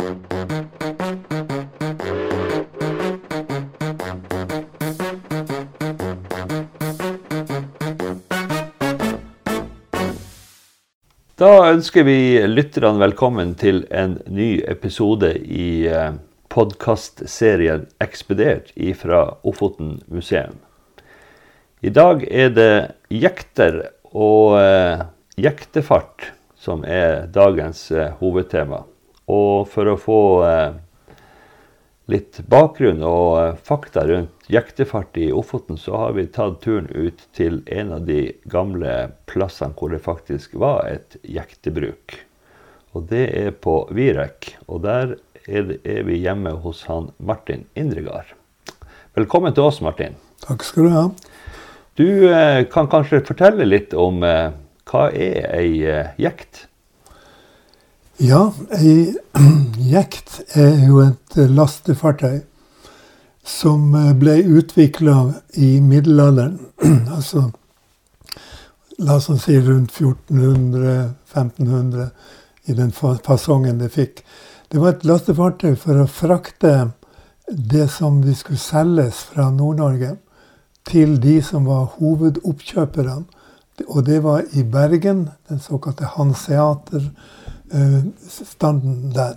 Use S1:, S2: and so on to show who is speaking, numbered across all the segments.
S1: Da ønsker vi lytterne velkommen til en ny episode i eh, podkastserien 'Ekspedert' fra Ofoten museum. I dag er det jekter og eh, jektefart som er dagens eh, hovedtema. Og for å få eh, litt bakgrunn og eh, fakta rundt jektefart i Ofoten, så har vi tatt turen ut til en av de gamle plassene hvor det faktisk var et jektebruk. Og det er på Virek. Og der er, det, er vi hjemme hos han Martin Indregard. Velkommen til oss, Martin.
S2: Takk skal du ha.
S1: Du eh, kan kanskje fortelle litt om eh, hva er ei eh, jekt?
S2: Ja, ei jekt er jo et lastefartøy som eh, ble utvikla i middelalderen. altså la oss si rundt 1400-1500 i den fasongen det fikk. Det var et lastefartøy for å frakte det som vi skulle selges fra Nord-Norge, til de som var hovedoppkjøperne. Og det var i Bergen, den såkalte Hanseater-standen eh, der.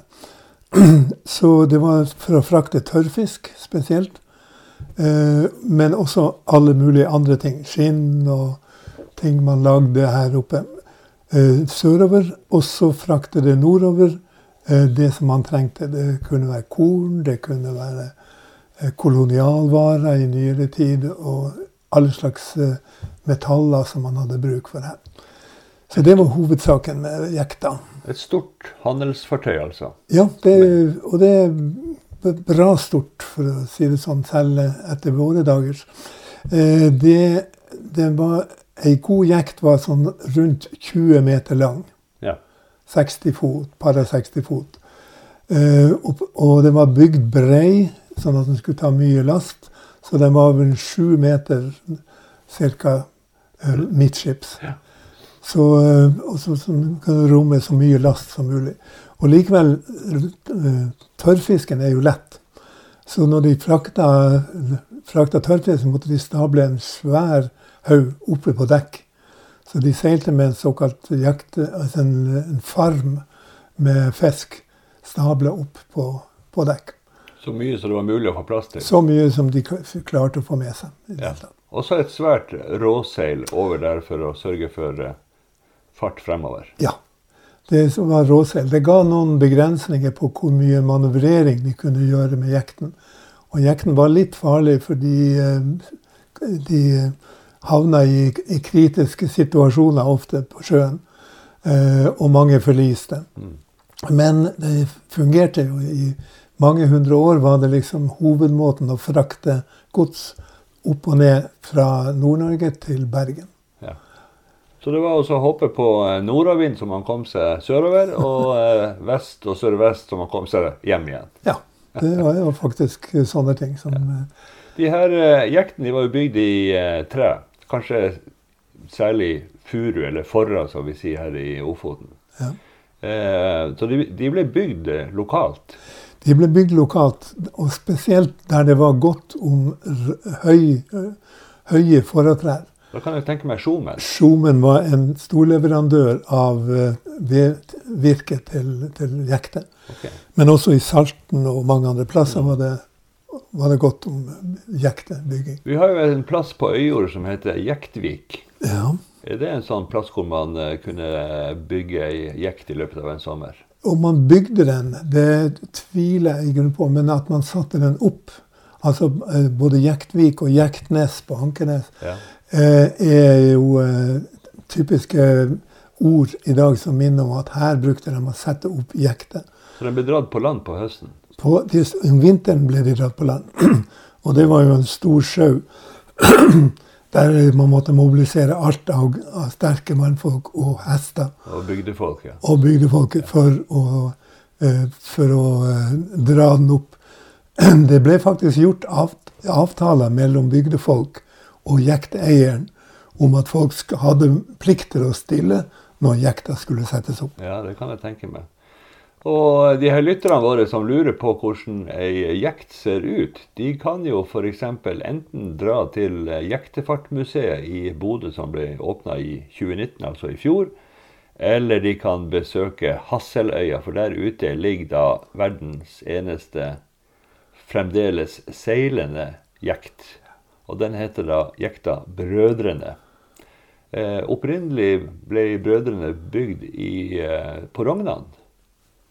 S2: Så det var for å frakte tørrfisk spesielt. Eh, men også alle mulige andre ting. Skinn og ting man lagde her oppe. Eh, sørover. Og så frakte det nordover det som man trengte. Det kunne være korn, det kunne være kolonialvarer i nyere tid. Og alle slags metaller som man hadde bruk for her. Så det var hovedsaken med jekta.
S1: Et stort handelsfartøy, altså?
S2: Ja, det, og det er bra stort, for å si det sånn, selv etter våre dager. Eh, det, det var Ei god jekt var sånn rundt 20 meter lang.
S1: Ja.
S2: 60 fot, par 60 fot. Eh, og, og den var bygd brei, sånn at den skulle ta mye last. Så den var vel sju meter ca. Uh, midtskips. Ja. Så, eh, og så, så kan romme så mye last som mulig. Og likevel, eh, tørrfisken er jo lett. Så når de frakta, frakta tørrfisk, måtte de stable en svær haug oppe på dekk. Så de seilte med en såkalt jakt, altså en, en farm med fisk stabla opp på, på, dekk.
S1: Så mye som det var mulig å få plass til?
S2: Så mye som de klarte å få med seg.
S1: Ja. Og så et svært råseil over der for å sørge for eh, fart fremover.
S2: Ja. Det var råsel, Det ga noen begrensninger på hvor mye manøvrering de kunne gjøre med jekten. Og jekten var litt farlig fordi eh, de havna i, i kritiske situasjoner ofte på sjøen. Eh, og mange forliste. Mm. Men det fungerte jo. I mange hundre år var det liksom hovedmåten å frakte gods opp og ned fra Nord-Norge til Bergen.
S1: Så det var å hoppe på eh, nordavind så man kom seg sørover, og eh, vest og sørvest så man kom seg hjem igjen.
S2: Ja, det var jo faktisk sånne ting som ja.
S1: Eh, de her jektene var jo bygd i tre. Kanskje særlig furu, eller forra, som vi sier her i Ofoten. Ja. så de, de, ble bygd lokalt?
S2: De ble bygd lokalt, og spesielt der det var godt om høy, høye forratrær.
S1: Da kan jeg tenke meg Sjomen.
S2: Sjomen var en storleverandør av uh, til, til jekter. Okay. Men også i Salten og mange andre plasser var det, var det godt om jektebygging.
S1: Vi har jo en plass på Øyjord som heter Jektvik.
S2: Ja.
S1: Er det en sånn plass hvor man uh, kunne bygge ei jekt i løpet av en sommer?
S2: Om man bygde den, det tviler jeg i grunnen på. Men at man satte den opp Altså uh, både Jektvik og Jektnes på Ankenes. Ja Eh, er jo eh, typiske ord i dag som minner om at her brukte de å sette opp jekter.
S1: Så de ble dratt på land på høsten?
S2: På, om vinteren ble de dratt på land. Og det var jo en stor sjau der man måtte mobilisere alt av, av, sterke mannfolk og hester.
S1: Og bygdefolk, ja.
S2: Og bygdefolk for å, for å dra den opp. Det ble faktisk gjort avtaler mellom bygdefolk og jekteieren om at folk hadde plikt til å stille når jekta skulle settes opp.
S1: Ja, det kan jeg tenke meg. Og de her lytterne våre som lurer på hvordan ei jekt ser ut, de kan jo f.eks. enten dra til Jektefartmuseet i Bodø, som ble åpna i 2019, altså i fjor. Eller de kan besøke Hasseløya, for der ute ligger da verdens eneste fremdeles seilende jekt. Og den heter da jekta Brødrene. Eh, opprinnelig ble Brødrene bygd i, eh, på Rognan.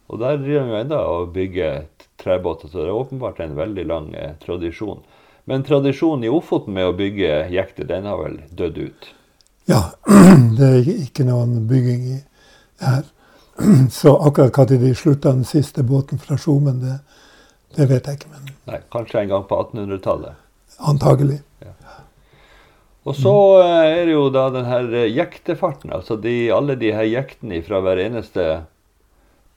S1: Og der driver de ennå og bygger trebåter, så det er åpenbart en veldig lang eh, tradisjon. Men tradisjonen i Ofoten med å bygge jekter, den har vel dødd ut?
S2: Ja, det er ikke noen bygging i her. Så akkurat når de slutta den siste båten fra Skjomen, det, det, vet jeg ikke. Men
S1: Nei, Kanskje en gang på 1800-tallet?
S2: Antagelig. Ja.
S1: Og så eh, er det jo da den her jektefarten. Altså de, alle de her jektene fra hver eneste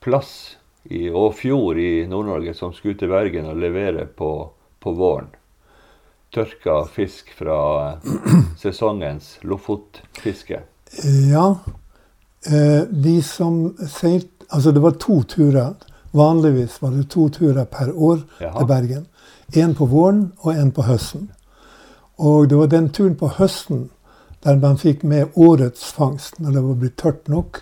S1: plass i, og fjord i Nord-Norge som skulle til Bergen og levere på, på våren. Tørka fisk fra eh, sesongens lofotfiske.
S2: Ja. Eh, de som seilte Altså, det var to turer. Vanligvis var det to turer per år Jaha. til Bergen. Én på våren og én på høsten. Og det var den turen på høsten der man fikk med årets fangst. Når det var blitt tørt nok,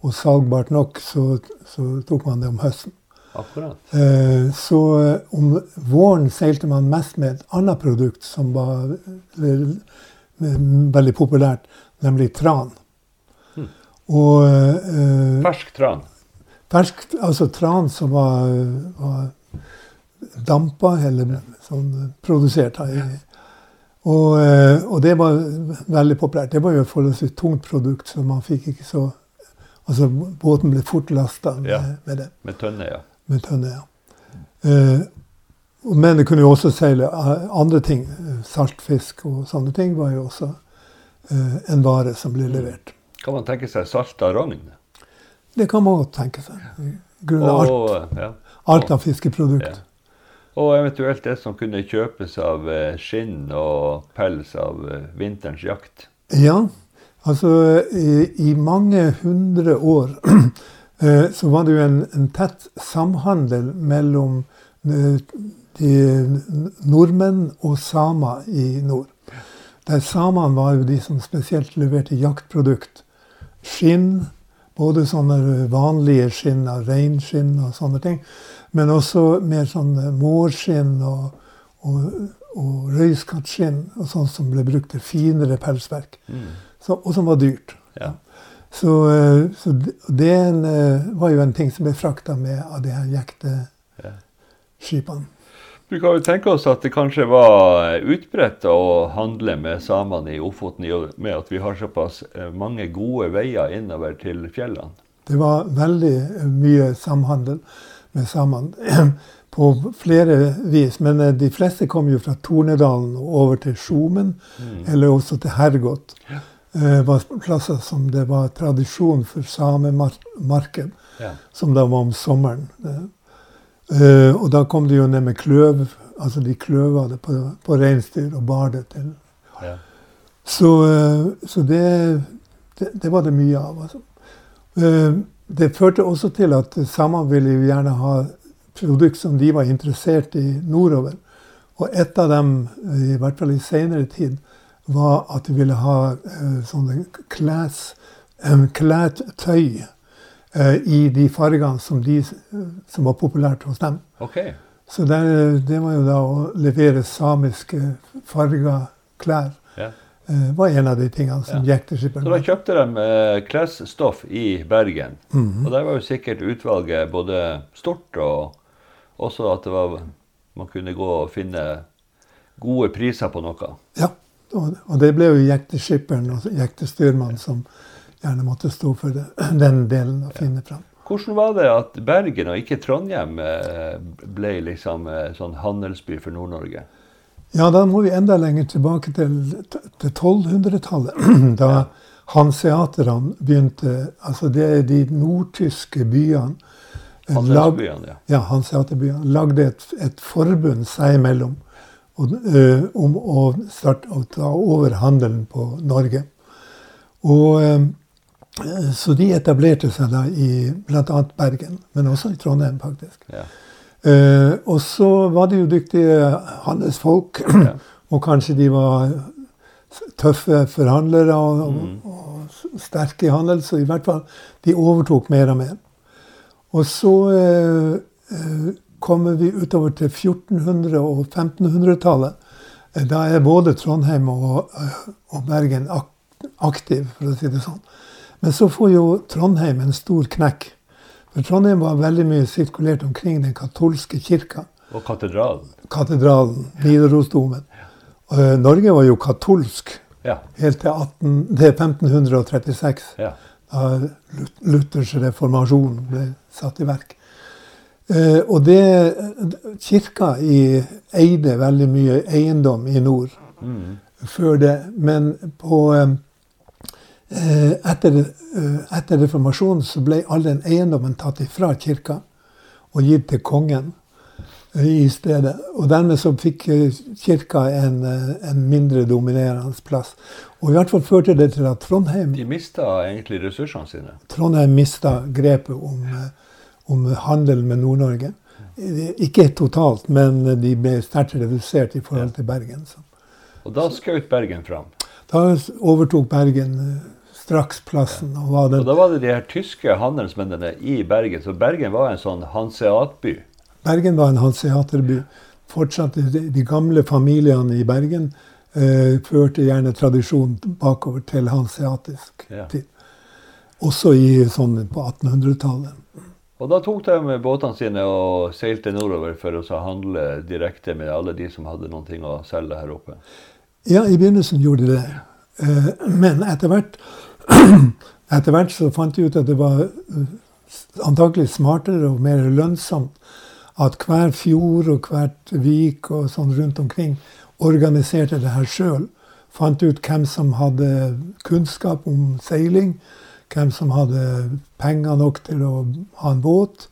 S2: og salgbart nok, så, så tok man det om høsten.
S1: Akkurat.
S2: Eh, så eh, om våren seilte man mest med et annet produkt som var eh, veldig populært, nemlig tran. Hmm.
S1: Og, eh, fersk tran?
S2: Fersk, altså tran som var, var dampa, eller sånn produsert. Og, og, det var veldig populært. Det var jo et forholdsvis tungt produkt, så man fikk ikke så Altså båten ble fort lasta med, ja, med, det.
S1: Med tønne, ja.
S2: Med tønne, ja. Eh, men det kunne jo også seile eh, andre ting. Saltfisk og sånne ting var jo også eh, en vare som ble mm. levert.
S1: Kan man tenke seg salta rogn?
S2: Det kan man godt tenke seg. Grunnet alt, ja. alt av fiskeprodukt.
S1: Og eventuelt det som kunne kjøpes av eh, skinn og pels av vinterens jakt.
S2: Ja, Altså, i, mange hundre år eh, så var det jo en, en tett samhandel mellom eh, de nordmenn og samer i nord. Der samene var jo de som spesielt leverte jaktprodukt. Skinn, både sånne vanlige skinn av reinskinn og sånne ting, men også mer sånn mårskinn og, og, og røyskattskinn og sånt som ble brukt til finere pelsverk. Mm så, og som var dyrt. Ja. Så, eh, så det eh, var jo en ting som ble frakta med av de her jekteskipene.
S1: Vi kan jo tenke oss at det kanskje var utbredt å handle med samene i Ofoten i og med at vi har såpass eh, mange gode veier innover til fjellene?
S2: Det var veldig mye samhandel med samene på flere vis. Men de fleste kom jo fra Tornedalen og over til Skjomen, mm. eller også til Hergot. Ja. Eh, var plasser som det var tradisjon for samemarked, ja. som da var om sommeren. Uh, og da kom de jo ned med kløv. Altså de kløva det på, på reinsdyr og bar det til. Ja. Så, så det, det, det, var det mye av. Altså. Det førte også til at samene ville jo gjerne ha produkt som de var interessert i nordover. Og et av dem, i hvert fall i seinere tid, var at de ville ha uh, sånne klæs, um, klært tøy uh, i de fargene som, de, som, var populært hos dem.
S1: Okay.
S2: Så der, det var jo da å levere samiske farga klær. Ja. Uh, var en av de tingene som ja. jekteskipperen
S1: Så da kjøpte de klesstoff i Bergen. Mm -hmm. Og der var jo sikkert utvalget både stort og også at var, man kunne gå og finne gode priser på noe.
S2: Ja. Og, det ble jo jekteskipperen og jektestyrmannen som gjerne måtte stå for det, den delen og finne fram.
S1: Hvordan var det at Bergen og ikke Trondheim eh, ble liksom eh, sånn handelsby for Nord-Norge?
S2: Ja, da må vi enda lenger tilbake til, til 1200-tallet. Da ja. hanseaterne begynte Altså det er de nordtyske byene.
S1: Hanseaterbyene,
S2: ja. ja hanseaterbyene. Lagde et, et forbund seg imellom og, ø, om å starte å ta over handelen på Norge. Og uh, Eh, Så de etablerte seg da i bl.a. Bergen, men også i Trondheim, faktisk.
S1: Ja.
S2: Eh, og så var de jo dyktige handelsfolk,
S1: Ja.
S2: og kanskje de var tøffe forhandlere og,
S1: Mm.
S2: og og sterke i handel, så i hvert fall de overtok mer og mer. Og så eh, eh, kommer vi utover til 1400- og 1500-tallet. Eh, Da er både Trondheim og, og Bergen ak aktiv, for å si det sånn. Men så får jo Trondheim en stor knekk. For Trondheim var veldig mye sirkulert omkring den katolske kirka.
S1: Og katedralen.
S2: Katedralen, Nidarosdomen. Ja. Norge var jo katolsk
S1: Ja.
S2: helt til, 18, til 1536.
S1: ja.
S2: Da Luthers reformasjon ble satt i verk. Eh, og det Kirka i, eide veldig mye eiendom i nord
S1: Mm.
S2: før det. Men på eh, eh, etter, eh, etter reformasjonen så ble all den eiendommen tatt ifra kirka og gitt til kongen eh, i stedet. Og dermed så fikk eh, kirka en, eh, en mindre dominerende plass. Og i hvert fall førte det til at Trondheim
S1: De mista egentlig ressursene sine.
S2: Trondheim mista grepet om, eh, om handel med Nord-Norge. Eh, Ikke totalt, men de ble sterkt redusert i forhold til Bergen. Så.
S1: Og da skjøt Bergen fram.
S2: Da overtok Bergen eh, straks plassen. Og var
S1: Og da var det de her tyske handelsmennene i Bergen. Så Bergen var en sånn hanseatby.
S2: Bergen var en hanseaterby. Fortsatt de, de gamle familiene i Bergen eh, førte gjerne tradisjonen bakover til hanseatisk
S1: Ja.
S2: tid. Også i, sånn, på 1800-tallet.
S1: Og da tok de båtene sine og seilte nordover for å handle direkte med alle de som hadde ting å selge her oppe.
S2: Ja, i begynnelsen gjorde de det. Eh, Men etter hvert, etter hvert så fant de ut at det var eh, antakelig smartere og mer lønnsomt at hver fjord og hvert vik og sånn rundt omkring organiserte det her sjøl. Fant ut hvem som hadde kunnskap om seiling, hvem som hadde penger nok til å ha en båt,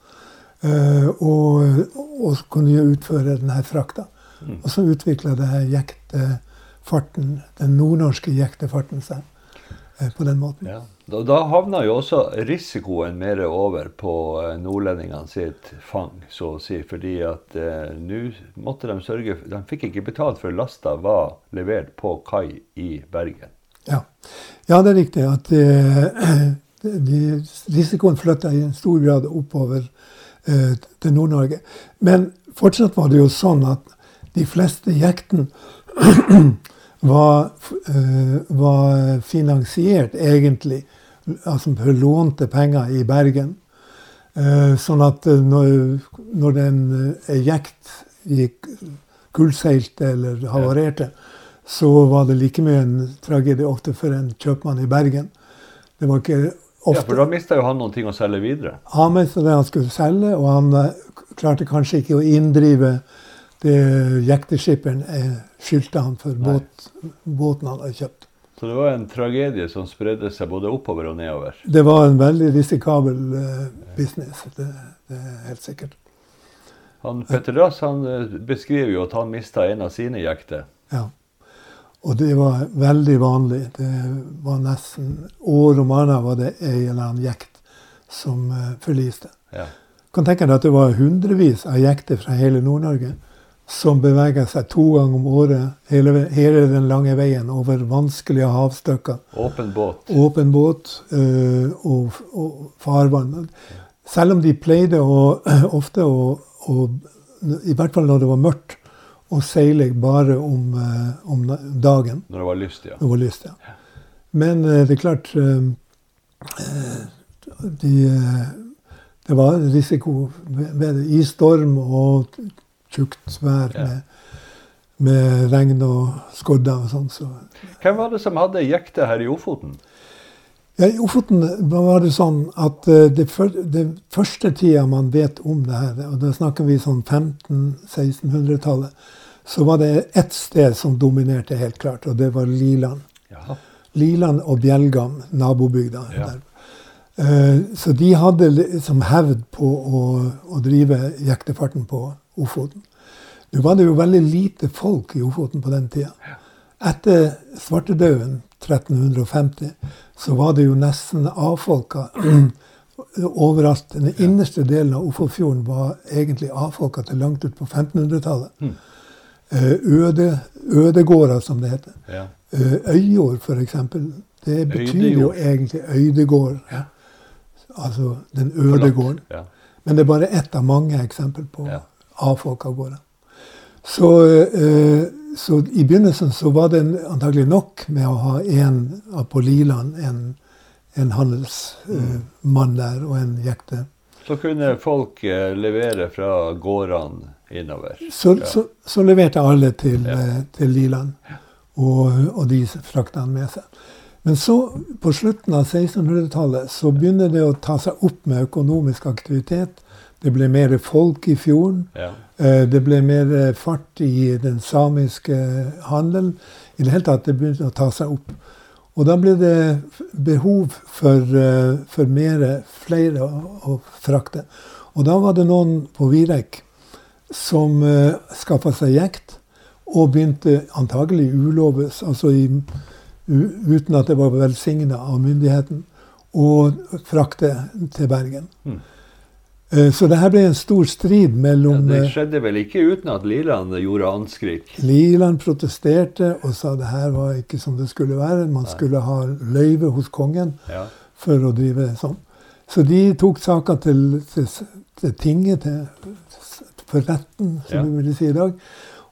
S2: eh, og, og kunne utføre denne frakta.
S1: Mm.
S2: Og så utvikla det her jektefarten, den nordnorske jektefarten seg på den måten.
S1: Ja. Da, da havna jo også risikoen mer over på eh, nordlendingene sitt fang, så å si. Fordi at eh, nå måtte de sørge De fikk ikke betalt før lasta var levert på kai i Bergen.
S2: Ja, ja det er riktig at eh, de, risikoen flytta i en stor grad oppover eh, til Nord-Norge. Men fortsatt var det jo sånn at de fleste jektene var, eh, var finansiert egentlig altså lånte penger i Bergen. Eh, sånn at eh, når, når den jekt gikk kullseilte eller havarerte, så var det like mye en tragedie ofte for en kjøpmann i Bergen. Det var ikke ofte.
S1: Ja, For da mista jo han noen ting å selge videre.
S2: han mista det han skulle selge, og han klarte kanskje ikke å inndrive det jekteskipperen skyldte han for
S1: Nei.
S2: Båt, båten han hadde kjøpt.
S1: Så det var en tragedie som spredde seg både oppover og nedover.
S2: Det var en veldig risikabel eh, business, det, det er helt sikkert.
S1: Han, Petter Dass han eh, beskriver jo at han mista en av sine jekter.
S2: Ja. Og det var veldig vanlig. Det var nesten år om annet var det ei eller annen jekt som eh, forliste.
S1: Ja.
S2: kan tenke deg at det var hundrevis av jekter fra hele Nord-Norge som beveger seg to ganger om året hele, hele den lange veien over vanskelige havstykker.
S1: Åpen båt.
S2: Åpen båt øh, og, og farvann. Selv om de pleide å, ofte å, å I hvert fall når det var mørkt, å seile bare om, øh, om dagen.
S1: Når det var lyst, ja.
S2: Når Det var lyst, ja. Men eh, det er klart eh, eh, de, eh, Det var risiko ved det. I storm og tjukt vær med, med regn og skodder og sånn. Så.
S1: Hvem var det som hadde jekte her i Ofoten?
S2: Ja, I Ofoten var det sånn at eh, det, for, det første tida man vet om det her, og da snakker vi sånn 1500-1600-tallet, så var det ett sted som dominerte helt klart, og det var Liland.
S1: Ja.
S2: Liland og Bjelgam, nabobygda.
S1: Ja.
S2: Eh, Så de hadde liksom hevd på å, å drive jektefarten på Ofoten. Nå var det jo veldig lite folk i Ofoten på den tida. Etter svartedauden 1350, så var det jo nesten avfolka overalt. Den innerste delen av Ofotfjorden var egentlig avfolka til langt ut på 1500-tallet.
S1: Mm.
S2: Eh, øde, ødegårder, som det heter.
S1: Ja.
S2: Eh, Øyjord, f.eks. Det betyr jo egentlig øydegård.
S1: Ja.
S2: Altså den øde gården.
S1: Ja.
S2: Men det er bare ett av mange eksempel på
S1: Ja.
S2: av gårde. Så, eh, så i begynnelsen så var det antagelig nok med å ha en på Liland, en, en handelsmann der og en jekte.
S1: Så kunne folk eh, levere fra gårdene innover.
S2: Så,
S1: Ja.
S2: så, så leverte alle til,
S1: Ja.
S2: eh, til Liland, og, og de frakta han med seg. Men så, på slutten av 1600-tallet, så begynner det å ta seg opp med økonomisk aktivitet. Det ble mer folk i fjorden.
S1: Ja.
S2: Eh, Det ble mer eh, fart i den samiske handelen. I det hele tatt, det begynte å ta seg opp. Og da ble det behov for, eh, for mere, flere å, å frakte. Og da var det noen på Virek som uh, skaffa seg jekt, og begynte antagelig uloves, altså i, u, uten at det var velsigna av myndigheten, å frakte til Bergen.
S1: Mm.
S2: Eh, Så det her ble en stor strid mellom Ja,
S1: det
S2: eh,
S1: skjedde vel ikke uten at Liland gjorde anskrik?
S2: Liland protesterte og sa det her var ikke som det skulle være. Man
S1: Nei.
S2: skulle ha løyve hos kongen
S1: Ja.
S2: for å drive sånn. Så de tok saka til, til, til tinget, til, for retten, som
S1: Ja.
S2: vi vil si i dag.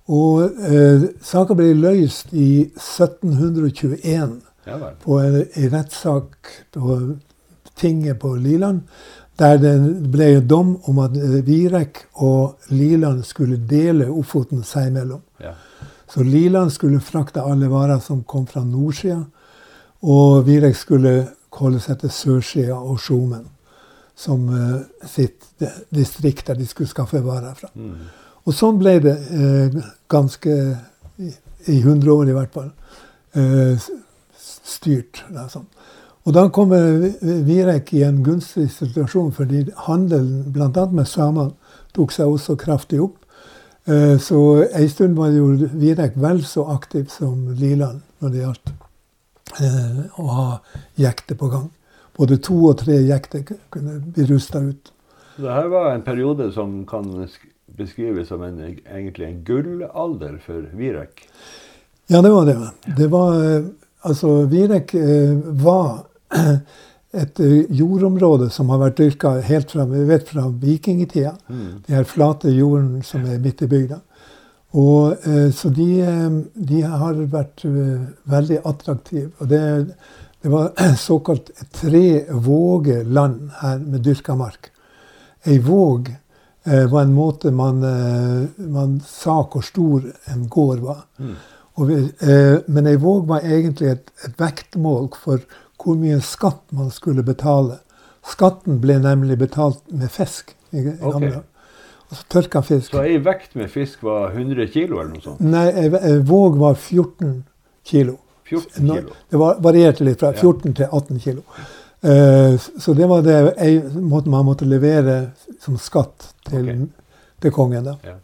S2: Og eh, saka ble løst i 1721
S1: ja
S2: på en, en rettssak på tinget på Liland, der det ble en dom om at eh, Virek og Liland skulle dele Ofoten seg imellom.
S1: Ja.
S2: Så Liland skulle frakte alle varer som kom fra nordsida, og Virek skulle holde seg til sørsida og Skjomen som eh, sitt distrikt der de skulle skaffe varer fra.
S1: Mm.
S2: Og sånn ble det eh, ganske i, i 100 år i hvert fall. Eh, styrt. Da, sånn. Og da kommer Virek i en gunstig situasjon, fordi handelen bl.a. med samene tok seg også kraftig opp. Eh, så en stund var jo Virek vel så aktiv som Liland når det gjaldt eh, å ha jekter på gang. Både to og tre jekter kunne bli rusta ut.
S1: Så det her var en periode som kan beskrives som en, egentlig en gullalder for Virek.
S2: Ja, det var det. Det var eh, Altså, Virek var et eh, jordområde som har vært dyrka helt fra, vi vet, fra vikingtida.
S1: Mm.
S2: De her flate jorden som er midt i bygda. Og, eh, så de, eh, de har vært veldig attraktive. Og det, det var såkalt tre våger land her med dyrka mark. Ei våg var en måte man, man sa hvor stor en gård var.
S1: Mm.
S2: Vi, men ei våg var egentlig et, et vektmål for hvor mye skatt man skulle betale. Skatten ble nemlig betalt med fisk. i i gamle okay. Altså tørka fisk.
S1: Så ei vekt med fisk var 100 kilo eller noe sånt?
S2: Nei, ei, våg var 14 kilo.
S1: 14 kilo?
S2: Det var, varierte litt fra
S1: Ja.
S2: 14 til 18 kilo. Uh, så det var det ei, måte man måtte levere som skatt til,
S1: okay.
S2: til kongen. da.
S1: Ja.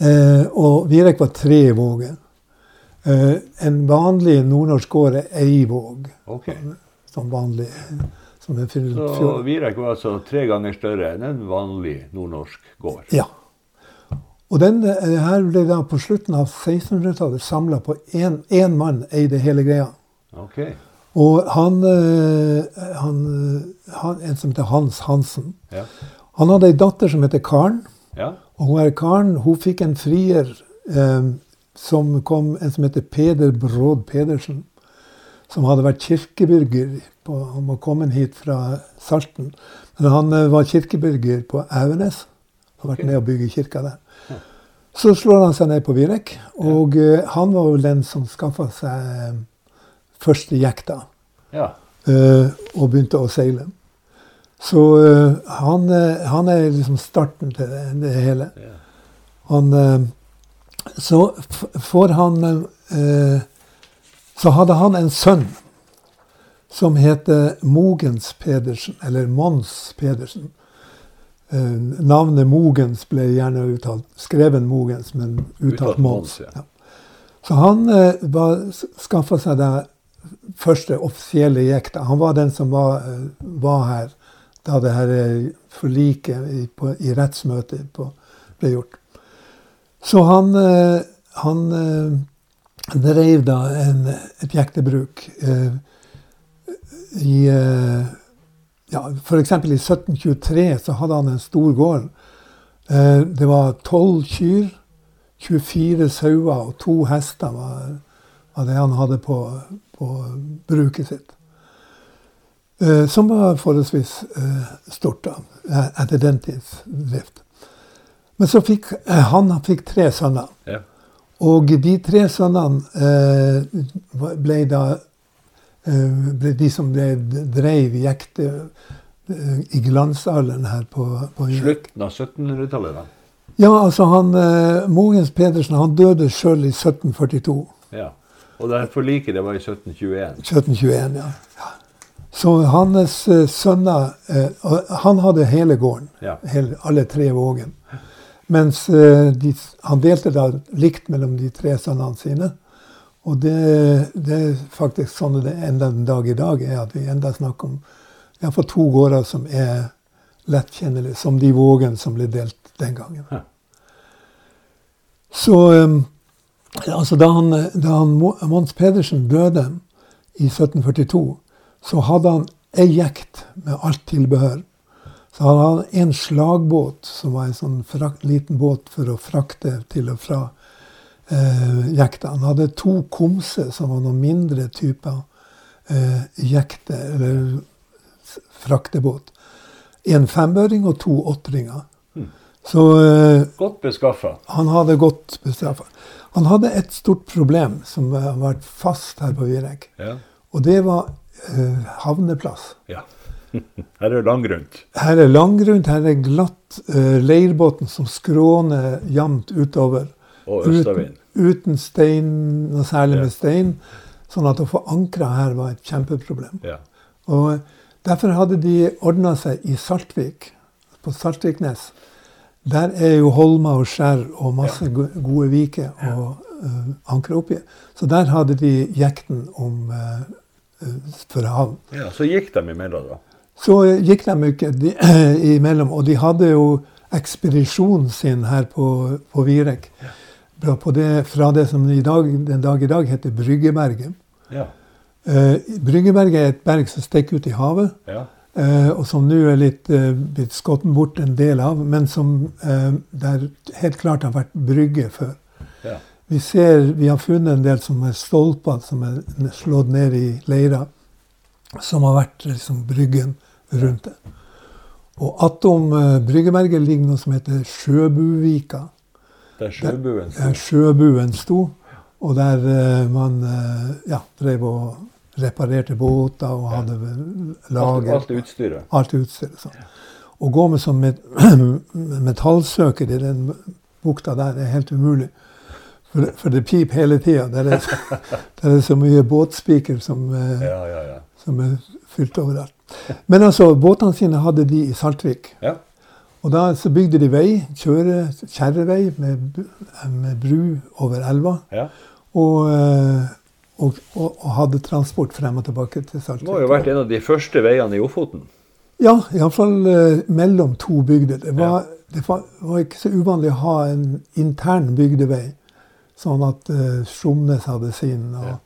S2: Uh, og Virek var tre våger. Eh, en vanlig nordnorsk gård er ei våg.
S1: Ok.
S2: Som vanlig. Som en
S1: Så. Virek var altså tre ganger større enn en vanlig nordnorsk gård?
S2: Ja. Og den eh, her ble da på slutten av 1600-tallet samla på én mann eide hele greia.
S1: Okay.
S2: Og han, eh, han, han En som heter Hans Hansen.
S1: Ja.
S2: Han hadde ei datter som heter Karen.
S1: ja.
S2: Og hun er Karen hun fikk en frier eh, som kom, en som heter Peder Bråd Pedersen. Som hadde vært kirkebyrger. På, han var kommet hit fra Salten. Men han eh, var kirkebyrger på Auenes. Har vært med og bygget kirka der. Så slår han seg ned på Virek. Og eh, han var vel den som skaffa seg eh, første jekta.
S1: ja.
S2: og begynte å seile. Så han, han er liksom starten til det, det hele. Han, så får han eh, Så hadde han en sønn som heter Mogens Pedersen, eller Mons Pedersen. Eh, navnet Mogens ble gjerne uttalt skreven Mogens, men
S1: Uttalt
S2: uttalt
S1: Mons,
S2: Mons.
S1: ja.
S2: Ja. Så han eh, skaffa seg det første offisielle jekta. Han var den som var, eh, var her da det her eh, forliket i, på, i rettsmøtet på, ble gjort. Så han, eh, han drev da en, et jektebruk eh, i eh, ja, F.eks. i 1723 så hadde han en stor gård. Eh, det var tolv kyr, 24 sauer og to hester var, var det han hadde på, på bruket sitt. Eh, som var forholdsvis eh, stort da, etter den tids drift. Men så fikk han, han fikk tre sønner. Ja. Og de tre sønnene ble da ble de som ble, dreiv jekte i glansalderen her på, på
S1: Slutten av 1700-tallet, da?
S2: Ja, altså han Mogens Pedersen han døde sjøl i 1742. Ja.
S1: Og det forliket det var i 1721?
S2: 1721, ja. ja. Så hans uh, sønner Han hadde hele gården. Ja. Hele, alle tre vågen. Mens uh, de, han delte da likt mellom de tre sønnene sine. Og det, det, er faktisk sånn det enda den dag i dag er, at vi enda snakker om iallfall to gårder som er lettkjennelige, som de Vågen som ble delt den gangen. Ja. Så um, Altså, da han, da han Mons Pedersen døde i 1742, så hadde han ei jekt med alt tilbehør. Så hadde han en slagbåt, som var en sånn frakt, liten båt for å frakte til og fra eh, jekta. Han hadde to komser, som var noen mindre typer eh, jekte, eller fraktebåt. En fembøring og to åttringer. Mm.
S1: Så eh, Godt beskaffa.
S2: Han hadde godt beskaffa. Han hadde et stort problem som har vært fast her på Virek. Ja. Og det var eh, havneplass. Ja.
S1: Her er langgrunt.
S2: Her er langgrunt, her er glatt. Uh, leirbåten som skråner jevnt utover.
S1: Og østavind.
S2: Uten, uten stein, noe særlig ja. med stein. Sånn at å få ankra her var et kjempeproblem. Ja. Og Derfor hadde de ordna seg i Saltvik, på Saltviknes. Der er jo holmer og skjær og masse ja. gode viker å uh, ankre oppi. Så der hadde de jekten om uh, for havn.
S1: Ja, Så gikk de imellom, da?
S2: Så gikk de ikke de, imellom. Og de hadde jo ekspedisjonen sin her på, på Virek. Ja. På det, fra det som i dag, den dag i dag heter Bryggeberget. Ja. Eh, Bryggeberget er et berg som stikker ut i havet. Ja. eh, og som nå er litt eh, blitt skutt bort en del av, men som uh, der helt klart har vært brygge før. Ja. Vi ser, vi har funnet en del som er stolper som er slått ned i leira, som har vært liksom, bryggen rundt det. Og attom Bryggeberget ligger noe som heter Sjøbuvika.
S1: Der sjøbuen sto?
S2: Der sjøbuen sto. Og der man ja, drev og reparerte båter og hadde lager.
S1: Alt, utstyret?
S2: Alt utstyret. Sånn. Å gå med som met metallsøker i den bukta der er helt umulig. For, for det piper hele tida. Der, det, er så mye båtspiker som, eh, ja, ja, ja. som, er fylt overalt. Men altså, båtene sine hadde de i Saltvik. Og da så bygde de vei, kjøre, kjerrevei med, med bru over elva. Og eh, og, og, og, hadde transport frem og tilbake til Saltvik.
S1: Det må jo ha vært en av de første veiene i Ofoten?
S2: Ja, iallfall uh, mellom to bygder. Det, var, ja. det var, var, ikke så uvanlig å ha en intern bygdevei, sånn at uh, Slomnes hadde sin. og, ja.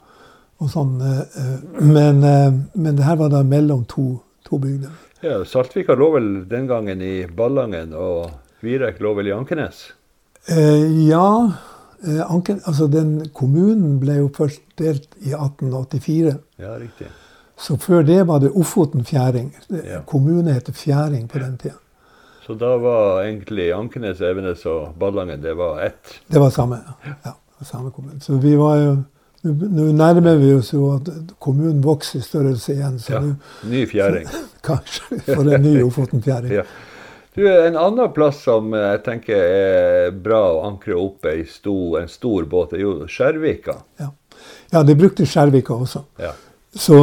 S2: Og sånn. Uh, men, uh, men det her var da mellom to, to bygder.
S1: Ja, Saltvika lå vel den gangen i Ballangen, og Virek lå vel i Ankenes?
S2: ja. Eh, Anken, altså den Kommunen ble jo først delt i 1884.
S1: Ja, riktig.
S2: Så før det var det Ofoten fjæring. Ja. Kommune heter Fjæring på den tida.
S1: Så da var egentlig Ankenes, Evenes og Ballangen det var ett?
S2: Det var samme, ja. ja samme kommune. Så vi var jo Nå nærmer vi oss jo at kommunen vokser i størrelse igjen. Så ja,
S1: ny fjæring.
S2: Kanskje for en ny Ofoten fjæring. ja.
S1: Du, En annen plass som jeg tenker er bra å ankre opp ei stor, en stor båt, er jo Skjervika.
S2: Ja, ja de brukte Skjervika også. Ja. Så,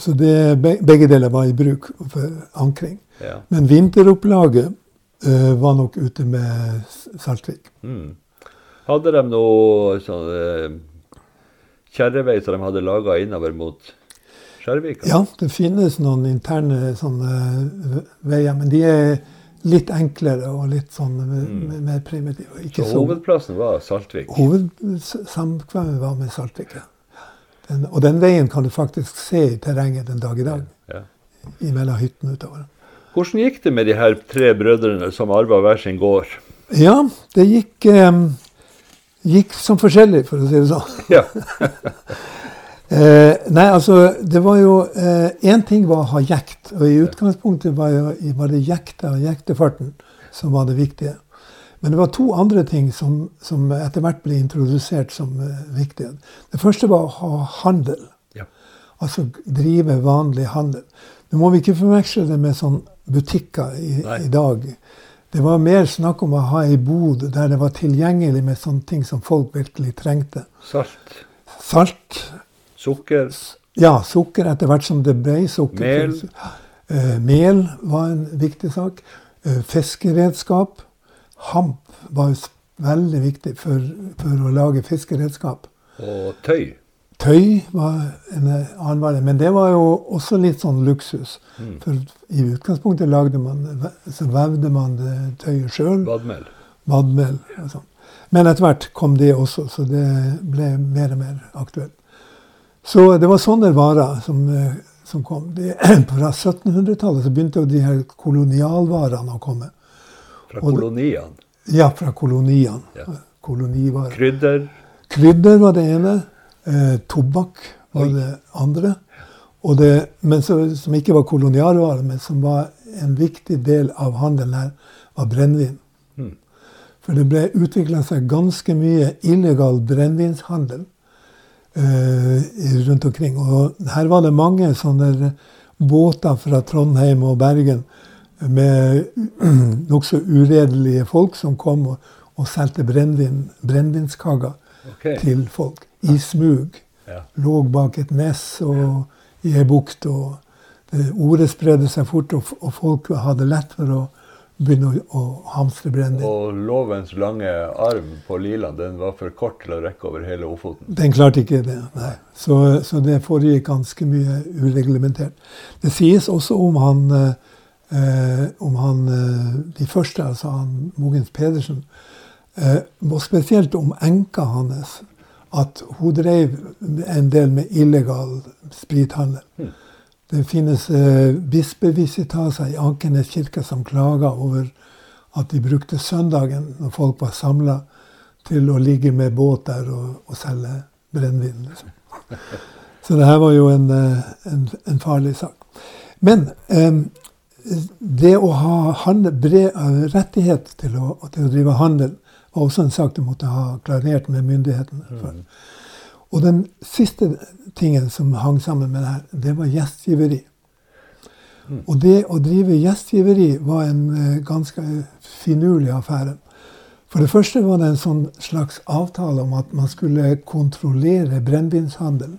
S2: så det, begge deler var i bruk for ankring. Ja. Men vinteropplaget uh, var nok ute med Saltvik. Mm.
S1: Hadde de noe sånn uh, kjerrevei som de hadde laga innover mot Skjervika?
S2: Ja, det finnes noen interne sånne veier, men de er litt enklere og litt sånn mm. mer primitive. Ikke
S1: Så hovedplassen var Saltvik?
S2: Hovedsamkvemmet var med Saltvik. ja. Den, og den veien kan du faktisk se i terrenget den dag i dag.
S1: Ja.
S2: Imellom hyttene utover.
S1: Hvordan gikk det med de her tre brødrene som arva hver sin gård?
S2: Ja, det gikk, eh, gikk som forskjellig, for å si det sånn.
S1: Ja.
S2: Eh, nei, altså, det var jo Én ting var å ha jekt. Og i utgangspunktet var, jo, var det jekta og jektefarten som var det viktige. Men det var to andre ting som, som etter hvert ble introdusert som eh, viktige. Det første var å ha handel.
S1: Ja.
S2: Altså drive vanlig handel. Nå må vi ikke forveksle det med sånn butikker i, i dag. Det var mer snakk om å ha ei bod der det var tilgjengelig med sånne ting som folk virkelig trengte.
S1: Salt,
S2: Salt,
S1: sukker,
S2: ja, sukker etter hvert som det ble sukker.
S1: Mel.
S2: Eh, mel var en viktig sak. Eh, fiskeredskap. Hamp var veldig viktig for, for å lage fiskeredskap.
S1: og tøy.
S2: Tøy var en annen vare, men det var jo også litt sånn luksus.
S1: Mm.
S2: For i utgangspunktet lagde man, så vevde man det tøyet sjøl.
S1: Vadmel.
S2: Vadmel og sånn. Men etter hvert kom det også, så det ble mer og mer aktuelt. Så det var sånne varer som, som kom. Det, fra 1700-tallet så begynte jo de her kolonialvarene å komme.
S1: Fra koloniene.
S2: Ja, fra koloniene.
S1: Ja.
S2: Kolonivarer.
S1: Krydder.
S2: Krydder var det ene. Eh, tobakk var
S1: Oi.
S2: det andre. Og det, men så, som ikke var kolonialvare, men som var en viktig del av handelen her, var brennevin.
S1: Mm.
S2: For det ble utvikla seg ganske mye illegal brennevinshandel eh, rundt omkring. Og her var det mange sånne båter fra Trondheim og Bergen med nokså uredelige folk som kom og, og solgte brennevin, brennevinskagger
S1: Ok.
S2: til folk. I smug.
S1: Ja.
S2: Lå bak et nes og i ei bukt. og Ordet spredde seg fort, og, og folk hadde lett for å begynne å, å hamstre brennevin.
S1: Og lovens lange arm på Liland den var for kort til å rekke over hele Ofoten.
S2: Den klarte ikke det, nei. Så, så det foregikk ganske mye ureglementert. Det sies også om han, eh, om han eh, de første, altså han Mogens Pedersen, eh, og spesielt om enka hans, at hun drev en del med illegal sprithandel.
S1: Mm.
S2: Det finnes eh, bispevisitaser i Ankenes kirke som klager over at de brukte søndagen, når folk var samla, til å ligge med båt der og, og selge brennevin. Liksom. Så det her var jo en, eh, en, en farlig sak. Men eh, det å ha handel, bred, eh, rettighet til å, til å drive handel var også en sak du måtte ha klarert med myndighetene. for. Og den siste tingen som hang sammen med det her, det var gjestgiveri. Og det å drive gjestgiveri var en eh, ganske finurlig affære. For det første var det en sånn slags avtale om at man skulle kontrollere brennevinshandelen.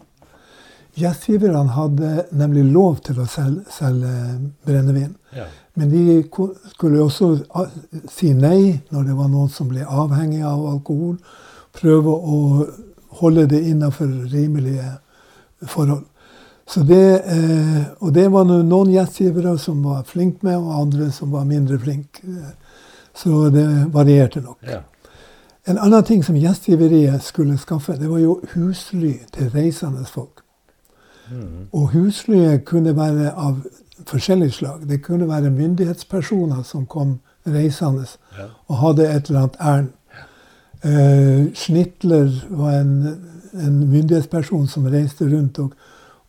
S2: Gjestgiverne hadde nemlig lov til å selge, selge brennevin.
S1: Ja.
S2: Men de skulle også si nei når det var noen som ble avhengig av alkohol. Prøve å holde det innenfor rimelige forhold. Så det, eh, og det var noen gjestgivere som var flinke med, og andre som var mindre flinke. Så det varierte nok.
S1: Ja.
S2: En annen ting som gjestgiveriet skulle skaffe, det var jo husly til reisende folk.
S1: Mm.
S2: Og huslyet kunne være av forskjellig slag. Det kunne være myndighetspersoner som kom reisende
S1: Ja.
S2: og hadde et eller annet ærend. Eh, Schnittler var en, en myndighetsperson som reiste rundt og,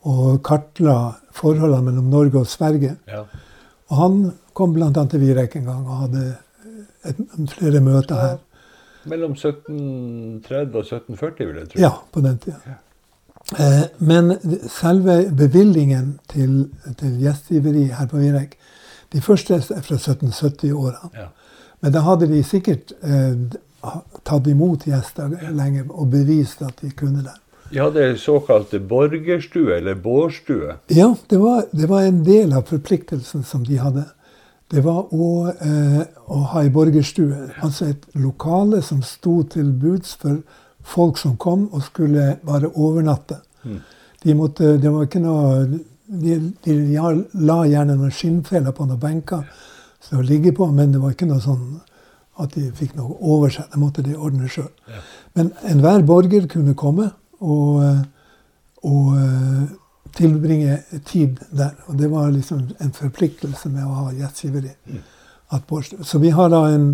S2: og kartla forholdene mellom Norge og Sverige.
S1: ja.
S2: Og han kom bl.a. til Virek en gang og hadde et, flere møter her.
S1: Mellom 1730 og 1740, vil jeg tro.
S2: Ja, på den tida. Eh, men selve bevilgningen til, til gjestgiveri her på Virek De første er fra 1770-årene.
S1: Ja.
S2: Men da hadde de sikkert eh, tatt imot gjester lenge og bevist at de kunne det.
S1: De hadde såkalte borgerstue, eller bårstue.
S2: Ja, det var, det var en del av forpliktelsen som de hadde. Det var å, eh, å ha ei borgerstue. Altså et lokale som sto til buds for folk som kom og skulle bare overnatte.
S1: Mm.
S2: De måtte, det var ikke noe, de, de la gjerne noen skinnfeller på noen benker så å ligge på, men det var ikke noe sånn at de fikk noe over seg. Det måtte de ordne sjøl.
S1: Ja.
S2: Men enhver borger kunne komme og, og tilbringe tid der. Og det var liksom en forpliktelse med å ha gjestgiveri.
S1: Mm.
S2: Så vi har da en,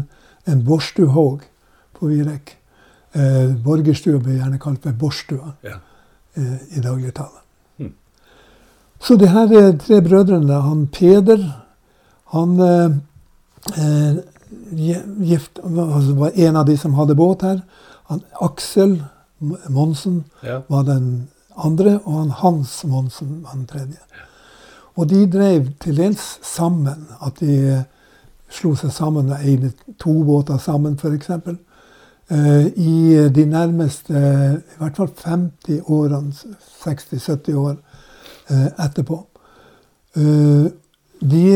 S2: en Borstuhaug på Virek. Eh, borgerstua blir gjerne kalt for Borstua
S1: Ja.
S2: eh, i dagligtale.
S1: Mm.
S2: Så de her tre brødrene, han Peder, han eh, eh, gift, altså var en av de som hadde båt her. Han, Aksel Monsen
S1: Ja.
S2: var den andre, og han Hans Monsen var den tredje. Og de drev til dels sammen. At de eh, slo seg sammen og eide to båter sammen, f.eks. Uh, I de nærmeste eh, i hvert fall 50 årene, 60-70 år eh, etterpå. Eh, de,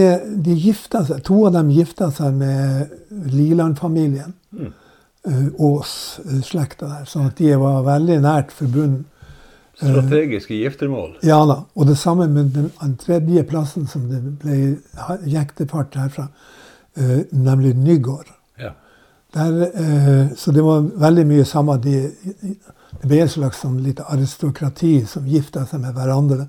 S2: de gifta seg, To av dem gifta seg med Liland-familien.
S1: Mm.
S2: eh, Aas-slekta der. Sånn at de var veldig nært forbundet.
S1: Strategiske giftermål.
S2: Ja da. Og det samme med den, tredje plassen som det ble jektefart herfra, eh, nemlig Nygård. Der, eh, så det var veldig mye samme. De, det ble et slags sånn lite aristokrati som gifta seg med hverandre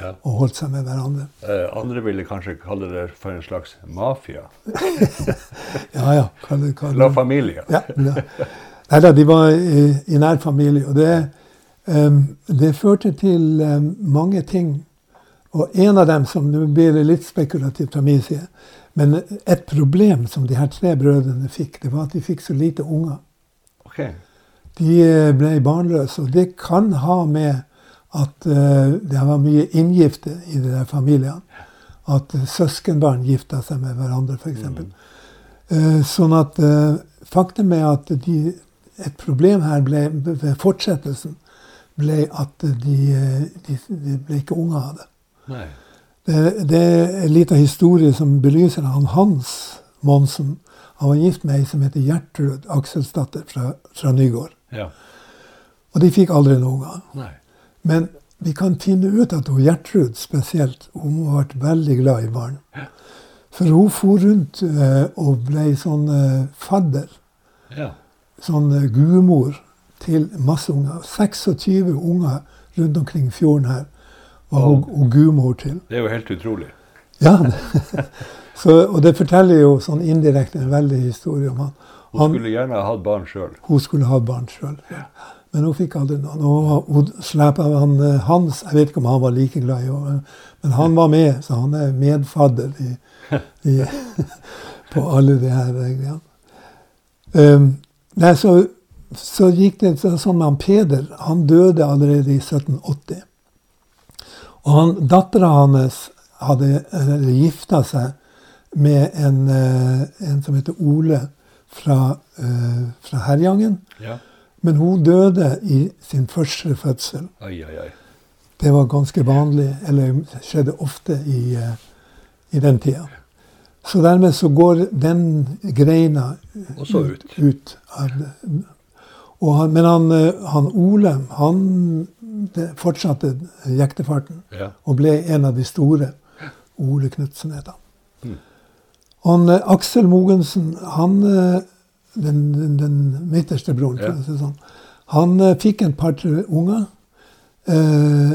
S1: ja.
S2: og holdt seg med hverandre.
S1: Eh, andre ville kanskje kalle det for en slags mafia.
S2: Ja ja. Kalle, kalle.
S1: La
S2: familie.
S1: familia.
S2: Ja, ja. Nei da, de var i, i nær familie. Og det, um, det førte til um, mange ting. Og en av dem, som nå blir litt spekulativt fra min side, men et problem som de her tre brødrene fikk, det var at de fikk så lite unger.
S1: Ok.
S2: De eh, ble barnløse, og det kan ha med at eh, det var mye inngifte i de der familiene. At eh, søskenbarn gifta seg med hverandre, f.eks.
S1: Mm.
S2: Sånn at faktum er at de, et problem her ble, ved fortsettelsen ble at de, de, de ble ikke unge av det.
S1: Nei.
S2: Det, det er en liten historie som belyser han Hans Monsen. Han var gift med ei som heter Gjertrud Akselsdatter fra, fra Nygård.
S1: Ja.
S2: Og de fikk aldri noen gang.
S1: Nei.
S2: Men vi kan finne ut at hun Gjertrud spesielt hun har vært veldig glad i barn. For hun for rundt eh, og ble sånn eh, fadder,
S1: Ja.
S2: sånn eh, gudmor, til masse unger. 26 unger rundt omkring fjorden her og hun gudmor til.
S1: Det er jo helt utrolig.
S2: Ja, så, Og det forteller jo sånn indirekte en veldig historie om han.
S1: Hun
S2: Han-
S1: skulle gjerne ha hatt barn sjøl.
S2: Hun skulle ha barn sjøl. Men hun fikk aldri noen. Og hun slapp av han eh, Hans Jeg vet ikke om han var like glad i henne, men han var med, så han er medfadder i, i, på alle de her greiene. Um, nei, så, så gikk det sånn med han Peder. Han døde allerede i 1780. Og han, dattera hans hadde gifta seg med en, eh, en som heter Ole fra, eh, fra Herjangen.
S1: Ja.
S2: Men hun døde i sin første fødsel.
S1: Ai, ai, ai.
S2: Det var ganske vanlig, eller skjedde ofte i, eh, i den tida. Så dermed så går den greina
S1: ut.
S2: ut av han, men han, han Ole, han fortsatte jektefarten
S1: Ja.
S2: og ble en av de store. Ole Knutsen het han.
S1: Mm.
S2: Han, eh, Aksel Mogensen, han, eh, den, den, den midterste broren,
S1: Ja.
S2: si sånn, han eh, fikk en par-tre unger. eh,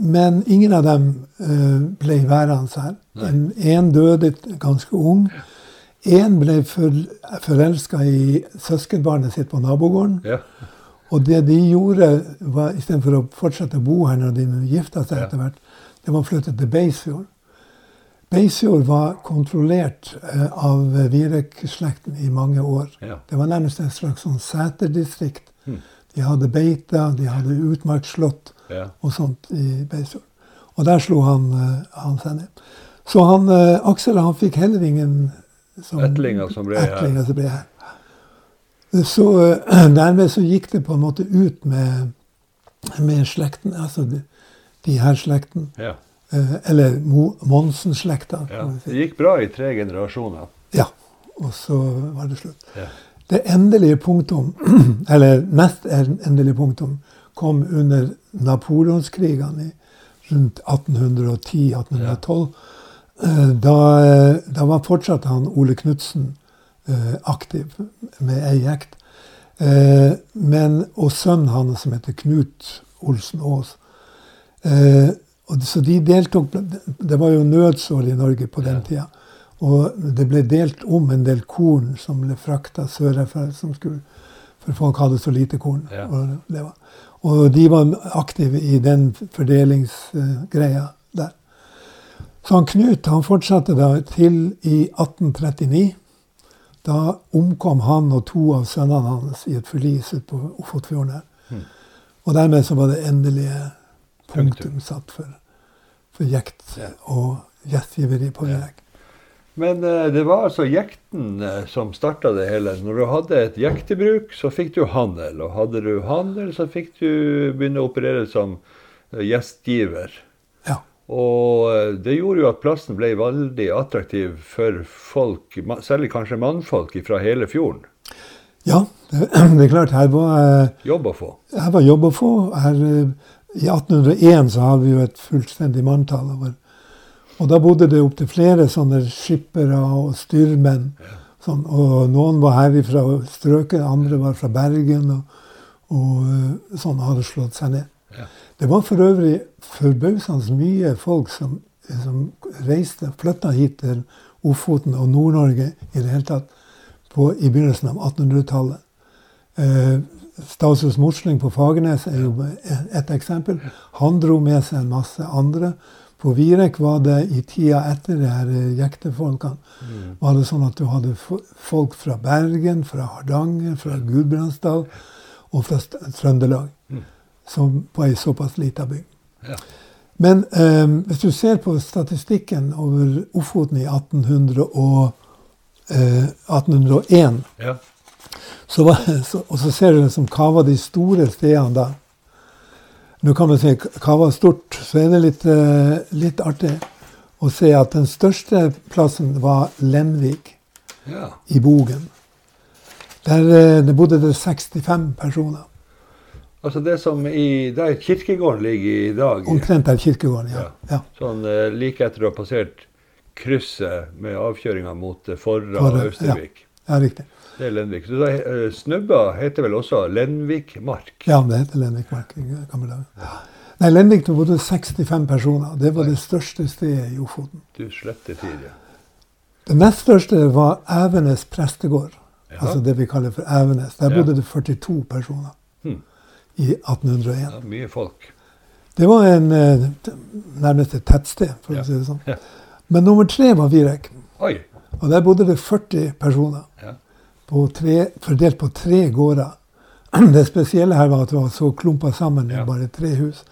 S2: men ingen av dem eh, ble værende her. En, en døde ganske ung. En ble for, forelska i søskenbarnet sitt på nabogården.
S1: Ja.
S2: Og det de gjorde, var istedenfor å fortsette å bo her når de gifta seg etter hvert, det var å flytte til Beisfjord. Beisfjord var kontrollert eh, av Virek-slekten i mange år.
S1: Ja.
S2: Det var nærmest en slags sånn seterdistrikt.
S1: Hmm.
S2: De hadde beiter, de hadde utmarksslott
S1: ja.
S2: og sånt i Beisfjord. Og der slo han, eh, han seg ned. Så han, eh, Aksel han fikk heller ingen som,
S1: etlinger som ble her.
S2: ettlinger som ble her. Så eh, dermed så gikk det på en måte ut med, med slekten, altså de, de her slekten.
S1: Ja.
S2: Eh, eller Mo- Monsen-slekta.
S1: ja.
S2: Si.
S1: Det gikk bra i tre generasjoner.
S2: Ja. Og så var det slutt.
S1: Ja.
S2: Det endelige punktum, eller mest endelige punktum, kom under napoleonskrigene rundt 1810-1812. Eh, da, da, var fortsatt han Ole Knutsen aktiv med ei jekt. Eh, men, og sønnen hans, som heter Knut Olsen Aas. Eh, så de deltok Det var jo nødsår i Norge på den tida. Og det ble delt om en del korn som ble frakta sørfra, for folk hadde så lite korn. Ja. Og, og, de var aktive i den fordelingsgreia der. Så han Knut han fortsatte da til i 1839. Da omkom han og to av sønnene hans i et forlis ute på Ofotfjorden. Mm. Og dermed så var det endelige punktum satt for, for jekt og gjestgiveri på vei.
S1: Men uh, det var altså jekten uh, som starta det hele. Når du hadde et jektebruk, så fikk du handel. Og hadde du handel, så fikk du begynne å operere som uh, gjestgiver.
S2: Ja.
S1: Og det gjorde jo at plassen ble veldig attraktiv for folk, særlig kanskje mannfolk fra hele fjorden.
S2: Ja, det, det er klart. Her var
S1: Jobb å få.
S2: Her var jobb å få. Her, I 1801 så hadde vi jo et fullstendig manntall. over og da bodde det opptil flere sånne skippere og styrmenn. Sånn, og noen var herifra strøket, andre var fra Bergen. Og, og eh, sånn hadde slått seg ned. Ja. Det var for øvrig forbausende mye folk som, som reiste, flytta hit til Ofoten og Nord-Norge i det hele tatt på, i begynnelsen av 1800-tallet. Eh, Statsråd Morsling på Fagernes er jo et eksempel. Han dro med seg en masse andre. På Virek var det i tida etter de her eh, jektefolkene mm. var det sånn at du hadde folk fra Bergen, fra Hardanger, fra Gudbrandsdal og fra Trøndelag. Som på ei såpass lita bygd. Ja. Men eh, hvis du ser på statistikken over Ofoten i 1800 og, eh, 1801 ja. så var, så, Og så ser du liksom hva var de store stedene da. Nå kan man si hva var stort, så er det litt, eh, litt artig å se at den største plassen var Lenvik ja. i Bogen. Der uh, det bodde det 65 personer.
S1: Altså det som i, Der kirkegården ligger i dag?
S2: Omtrent der kirkegården, ja. ja.
S1: Sånn uh, like etter å ha passert krysset med avkjøringa mot Forra og Austervik?
S2: Ja. ja, riktig.
S1: Det er Lenvik. Så da, uh, Snubba heter vel også Lenvikmark?
S2: Ja, det heter Lenvikmark i gamle dager. Ja. Nei, Lenvik det bodde 65 personer. Det var det største stedet i Ofoten.
S1: Du slette tid, ja.
S2: Det nest største var Evenes prestegård. Ja. Altså det vi kaller for Evenes. Der bodde det 42 personer hmm. I 1801. Ja,
S1: mye folk.
S2: Det var en, eh, nærmest et tettsted, for å si det sånn. Men nummer tre var Virek.
S1: Oi.
S2: Og der bodde det 40 personer. Ja tre, fordelt på tre gårder. Det spesielle her var at det var så klumpa sammen i ja. bare tre hus.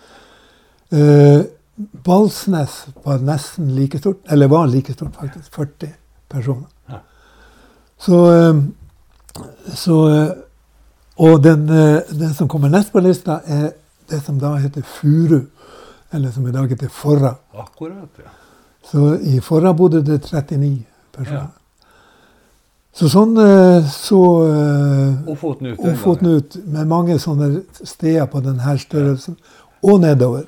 S2: Uh, Balsnes var nesten like stort, eller var like stort, faktisk. 40 personer. Ja. Så, uh, så Og den, den, som kommer nest på lista, er det som da heter Furu. Eller som i dag heter Forra.
S1: Akkurat, ja.
S2: Så i Forra bodde det 39 personer. Ja. Så sånn eh, så
S1: Ofoten ut.
S2: Ofoten ut med mange sånne steder på denne størrelsen. Og nedover.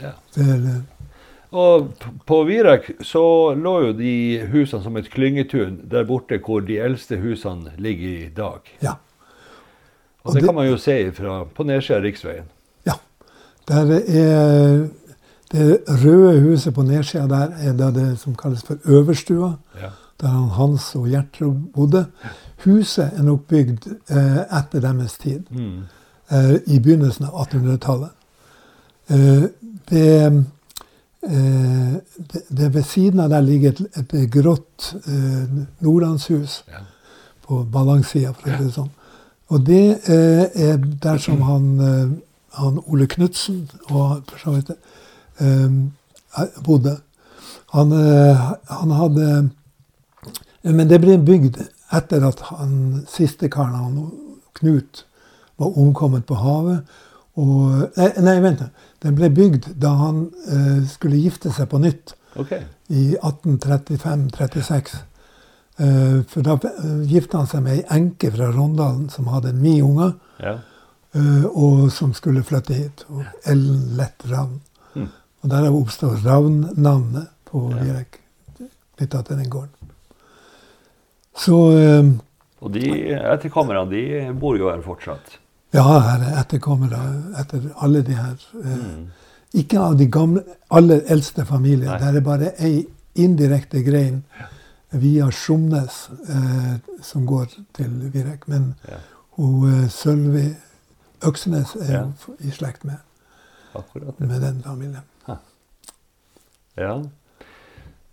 S2: Ja. Til,
S1: og på Virak så lå jo de husene som et klyngetun der borte hvor de eldste husene ligger i dag.
S2: Ja.
S1: Og, det, det, kan man jo se ifra, på nedsida av riksveien.
S2: Ja. Der er det røde huset på nedsida der er det som kalles for Øverstua. Ja der han Hans og Gjertrud bodde. Huset er nok bygd eh, etter deres tid. Mm. Eh, I begynnelsen av 1800-tallet. Eh, det, eh, det, det, ved siden av der ligger et, et grått eh, nordlandshus ja. på ballangsida, for å si det sånn. Og det eh, er der som han, han Ole Knutsen og for så vidt bodde. Han, han hadde men det ble bygd etter at han siste karen, han, Knut, var omkommet på havet. Og, nei, vent. Den ble bygd da han eh, skulle gifte seg på nytt. Okay. I 1835-36. Eh, for da eh, gifta han seg med ei enke fra Rondalen som hadde ni unger,
S1: Ja.
S2: eh, og som skulle flytte hit. Og Ellen Lett Ravn.
S1: Mm.
S2: Og derav oppstår Ravn-navnet på
S1: Ja.
S2: Virek, knytta til den gården. Så
S1: Og de etterkommerne de bor jo her fortsatt.
S2: ja, her er etterkommere etter alle de her
S1: Mm.
S2: Ikke av de gamle, aller eldste familier. Der er bare ei indirekte grein via Sjomnes eh, som går til Virek. Men
S1: Ja.
S2: hun eh, Sølvi Øksnes er
S1: Ja.
S2: i slekt med,
S1: Akkurat.
S2: med den familien.
S1: Ja.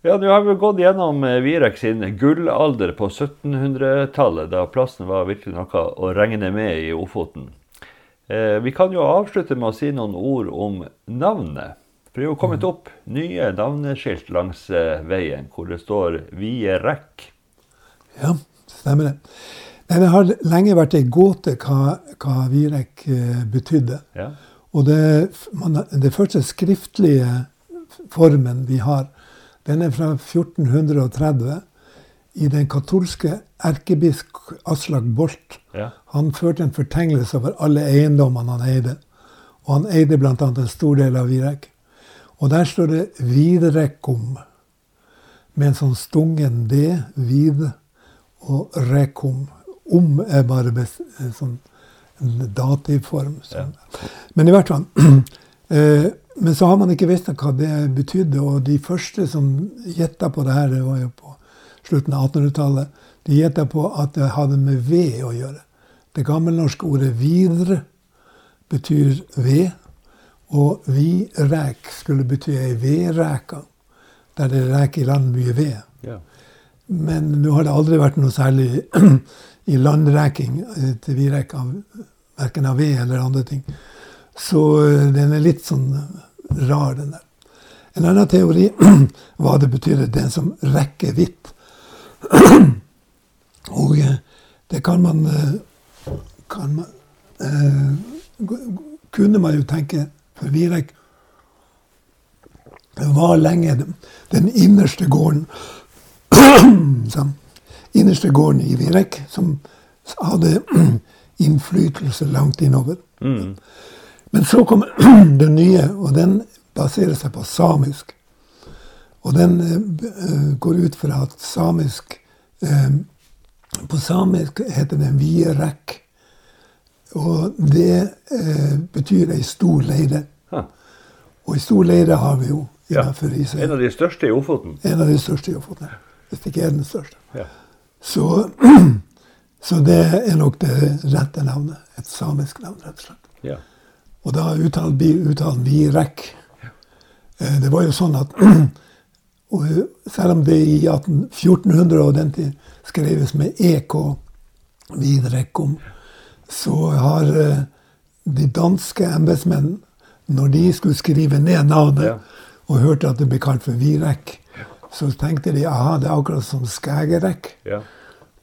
S1: Ja, nå har vi gått gjennom eh, Virek sin gullalder på 1700-tallet, da plassen var virkelig noe å regne med i Ofoten. Eh, vi kan jo avslutte med å si noen ord om navnet. For det er jo kommet opp nye navneskilt langs eh, veien hvor det står Vie Rekk.
S2: Ja, stemmer det. Men det har lenge vært ei gåte hva, hva Virek eh, betydde.
S1: Ja.
S2: Og det, man, det første skriftlige formen vi har, den er fra 1430. I den katolske erkebisk Aslak Bolt.
S1: ja.
S2: Han førte en fortegnelse over alle eiendommene han eide. Og han eide bl.a. en stor del av Virek. Og der står det 'Vidrekom', med en sånn stungen D, vid, og rekom. Om er bare en sånn en dativform. Sånn. Men i hvert fall. eh, men så har man ikke visst hva det betydde, og de første som gjetta på det her, det var jo på slutten av 1800-tallet, de gjetta på at det hadde med ved å gjøre. Det gammelnorske ordet 'vidre' betyr ved, og 'vidrek' skulle bety ei vedreke, der det reker i land mye ved.
S1: ja.
S2: Men nå har det aldri vært noe særlig i landreking eh, til vidrek av verken av ved eller andre ting. Så eh, den er litt sånn rar, den der. En annen teori hva det betyr, den som rekker hvitt. Og eh, det kan man, eh, kan man eh, Kunne man jo tenke, for Virek var lenge den, innerste gården som, innerste gården i Virek, som hadde innflytelse langt innover.
S1: Mm.
S2: Men så kom den nye, og den baserer seg på samisk. Og den uh, går ut fra at samisk uh, På samisk heter den vierek. Og det eh, betyr ei stor leire.
S1: Ha.
S2: Og ei stor leire har vi jo innenfor seg.
S1: En av de største i Ofoten.
S2: En av de største i Ofoten. Hvis det ikke er den største.
S1: Ja.
S2: Så, så det er nok det rette navnet. Et samisk navn, rett og slett.
S1: ja.
S2: Og da uttalen vi, uttalen Virek. Eh, Det var jo sånn at og Selv om det i 18, 1400 og den tid skreves med EK, Vidrekom, så har eh, de danske embetsmenn, når de skulle skrive ned navnet,
S1: Ja.
S2: og hørte at det ble kalt for Virek, så tenkte de aha, det er akkurat som Skægerek.
S1: ja.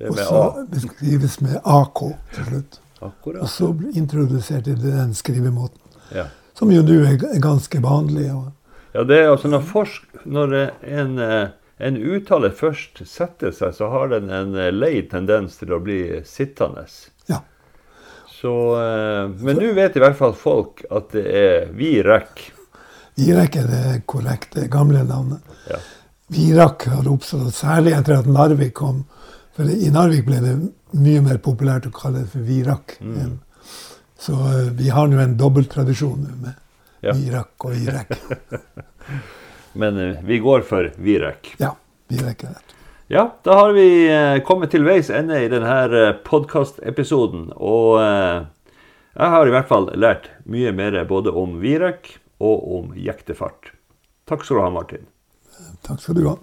S2: Og så beskrives med AK til slutt.
S1: Akkurat.
S2: Og så introduserte de den skrivemåten.
S1: Ja.
S2: Som jo nå er ganske vanlig.
S1: Ja, det er altså når, forsk, når eh, en, eh, en uttale først setter seg, så har den en lei tendens til å bli sittende. Så, eh, men nå vet i hvert fall folk at det er Virek.
S2: Virak er det korrekte gamle navnet.
S1: Ja.
S2: Virak har oppstått særlig etter at Narvik kom. For i Narvik ble det mye mer populært å kalle det for Virak.
S1: Mm.
S2: Så eh, vi har nå en dobbelttradisjon med
S1: Ja.
S2: Virak og Virek.
S1: Men eh, vi går for Virek.
S2: Ja, Virak er rett.
S1: Ja, da har vi eh, kommet til veis ende i denne podkastepisoden. Og eh, jeg har i hvert fall lært mye mer både om Virek og om jektefart. Takk skal du ha, Martin.
S2: Takk skal du ha.